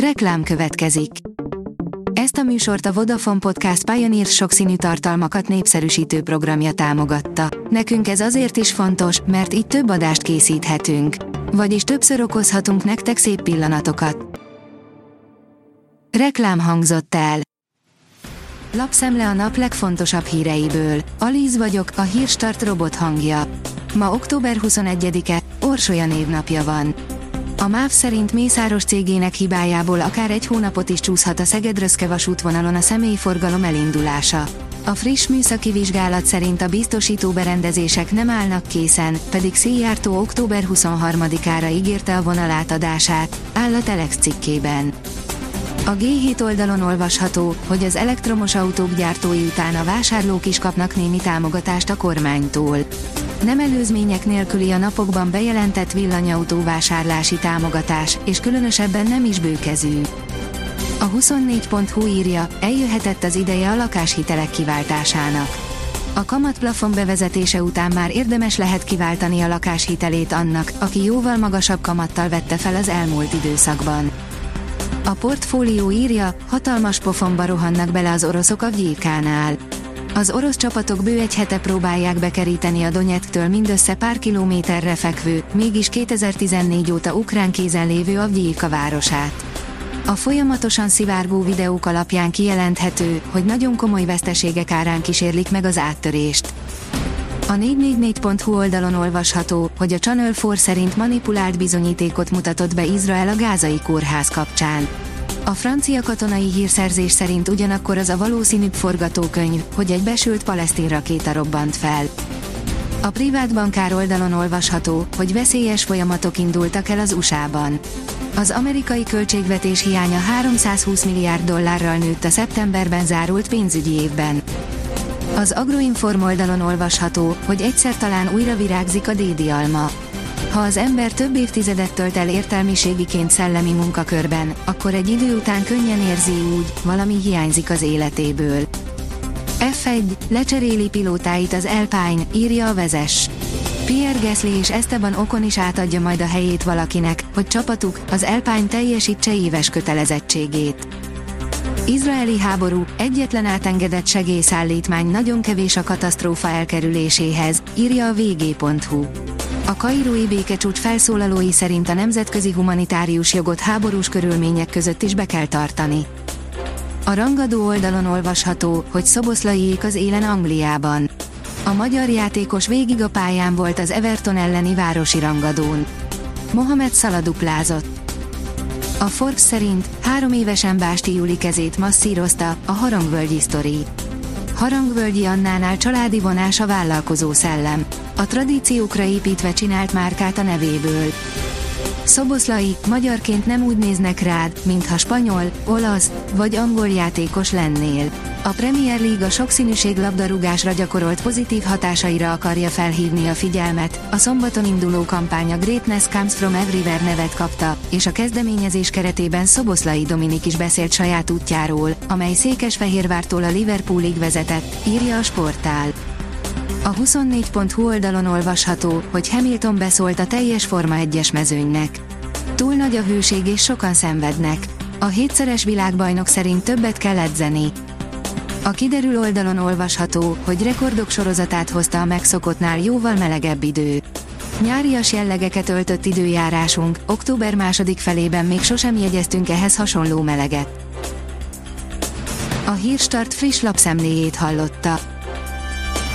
Reklám következik. Ezt a műsort a Vodafone Podcast Pioneer sokszínű tartalmakat népszerűsítő programja támogatta. Nekünk ez azért is fontos, mert így több adást készíthetünk. Vagyis többször okozhatunk nektek szép pillanatokat. Reklám hangzott el. Lapszemle a nap legfontosabb híreiből. Alíz vagyok, a hírstart robot hangja. Ma október 21-e, Orsolya névnapja van. A MÁV szerint Mészáros cégének hibájából akár egy hónapot is csúszhat a Szeged-Röszke vasútvonalon a személyforgalom elindulása. A friss műszaki vizsgálat szerint a biztosító berendezések nem állnak készen, pedig Széjártó október 23-ára ígérte a vonal átadását, áll a Telex cikkében. A G7 oldalon olvasható, hogy az elektromos autók gyártói után a vásárlók is kapnak némi támogatást a kormánytól. Nem előzmények nélküli a napokban bejelentett villanyautó vásárlási támogatás, és különösebben nem is bőkezű. A 24.hu írja, eljöhetett az ideje a lakáshitelek kiváltásának. A kamatplafon bevezetése után már érdemes lehet kiváltani a lakáshitelét annak, aki jóval magasabb kamattal vette fel az elmúlt időszakban. A portfólió írja, hatalmas pofonba rohannak bele az oroszok a Gyilkánál. Az orosz csapatok bő egy hete próbálják bekeríteni a Donetktől mindössze pár kilométerre fekvő, mégis 2014 óta ukrán kézen lévő Avgyívka városát. A folyamatosan szivárgó videók alapján kijelenthető, hogy nagyon komoly veszteségek árán kísérlik meg az áttörést. A 444.hu oldalon olvasható, hogy a Channel 4 szerint manipulált bizonyítékot mutatott be Izrael a gázai kórház kapcsán. A francia katonai hírszerzés szerint ugyanakkor az a valószínűbb forgatókönyv, hogy egy besült palesztin rakéta robbant fel. A privát bankár oldalon olvasható, hogy veszélyes folyamatok indultak el az USA-ban. Az amerikai költségvetés hiánya 320 milliárd dollárral nőtt a szeptemberben zárult pénzügyi évben. Az Agroinform oldalon olvasható, hogy egyszer talán újra virágzik a dédi alma. Ha az ember több évtizedet tölt el értelmiségiként szellemi munkakörben, akkor egy idő után könnyen érzi úgy, valami hiányzik az életéből. F1, lecseréli pilótáit az Alpine, írja a vezes. Pierre Gasly és Esteban Okon is átadja majd a helyét valakinek, hogy csapatuk, az Alpine teljesítse éves kötelezettségét. Izraeli háború, egyetlen átengedett segélyszállítmány nagyon kevés a katasztrófa elkerüléséhez, írja a vg.hu. A kairói békecsúcs felszólalói szerint a nemzetközi humanitárius jogot háborús körülmények között is be kell tartani. A rangadó oldalon olvasható, hogy Szoboszlaiék az élen Angliában. A magyar játékos végig a pályán volt az Everton elleni városi rangadón. Mohamed szaladuplázott. A Forbes szerint három évesen Básti Júli kezét masszírozta a Harangvölgyi sztori. Harangvölgyi Annánál családi vonás a vállalkozó szellem. A tradíciókra építve csinált márkát a nevéből. Szoboszlai, magyarként nem úgy néznek rád, mintha spanyol, olasz vagy angol játékos lennél. A Premier League a sokszínűség labdarúgásra gyakorolt pozitív hatásaira akarja felhívni a figyelmet, a szombaton induló kampány a Greatness Comes From Everywhere nevet kapta, és a kezdeményezés keretében Szoboszlai Dominik is beszélt saját útjáról, amely Székesfehérvártól a Liverpoolig vezetett, írja a sportál. A 24.hu oldalon olvasható, hogy Hamilton beszólt a teljes Forma 1-es mezőnynek. Túl nagy a hőség és sokan szenvednek. A hétszeres világbajnok szerint többet kell edzeni. A kiderül oldalon olvasható, hogy rekordok sorozatát hozta a megszokottnál jóval melegebb idő. Nyárias jellegeket öltött időjárásunk, október második felében még sosem jegyeztünk ehhez hasonló meleget. A Hírstart friss lapszemléjét hallotta.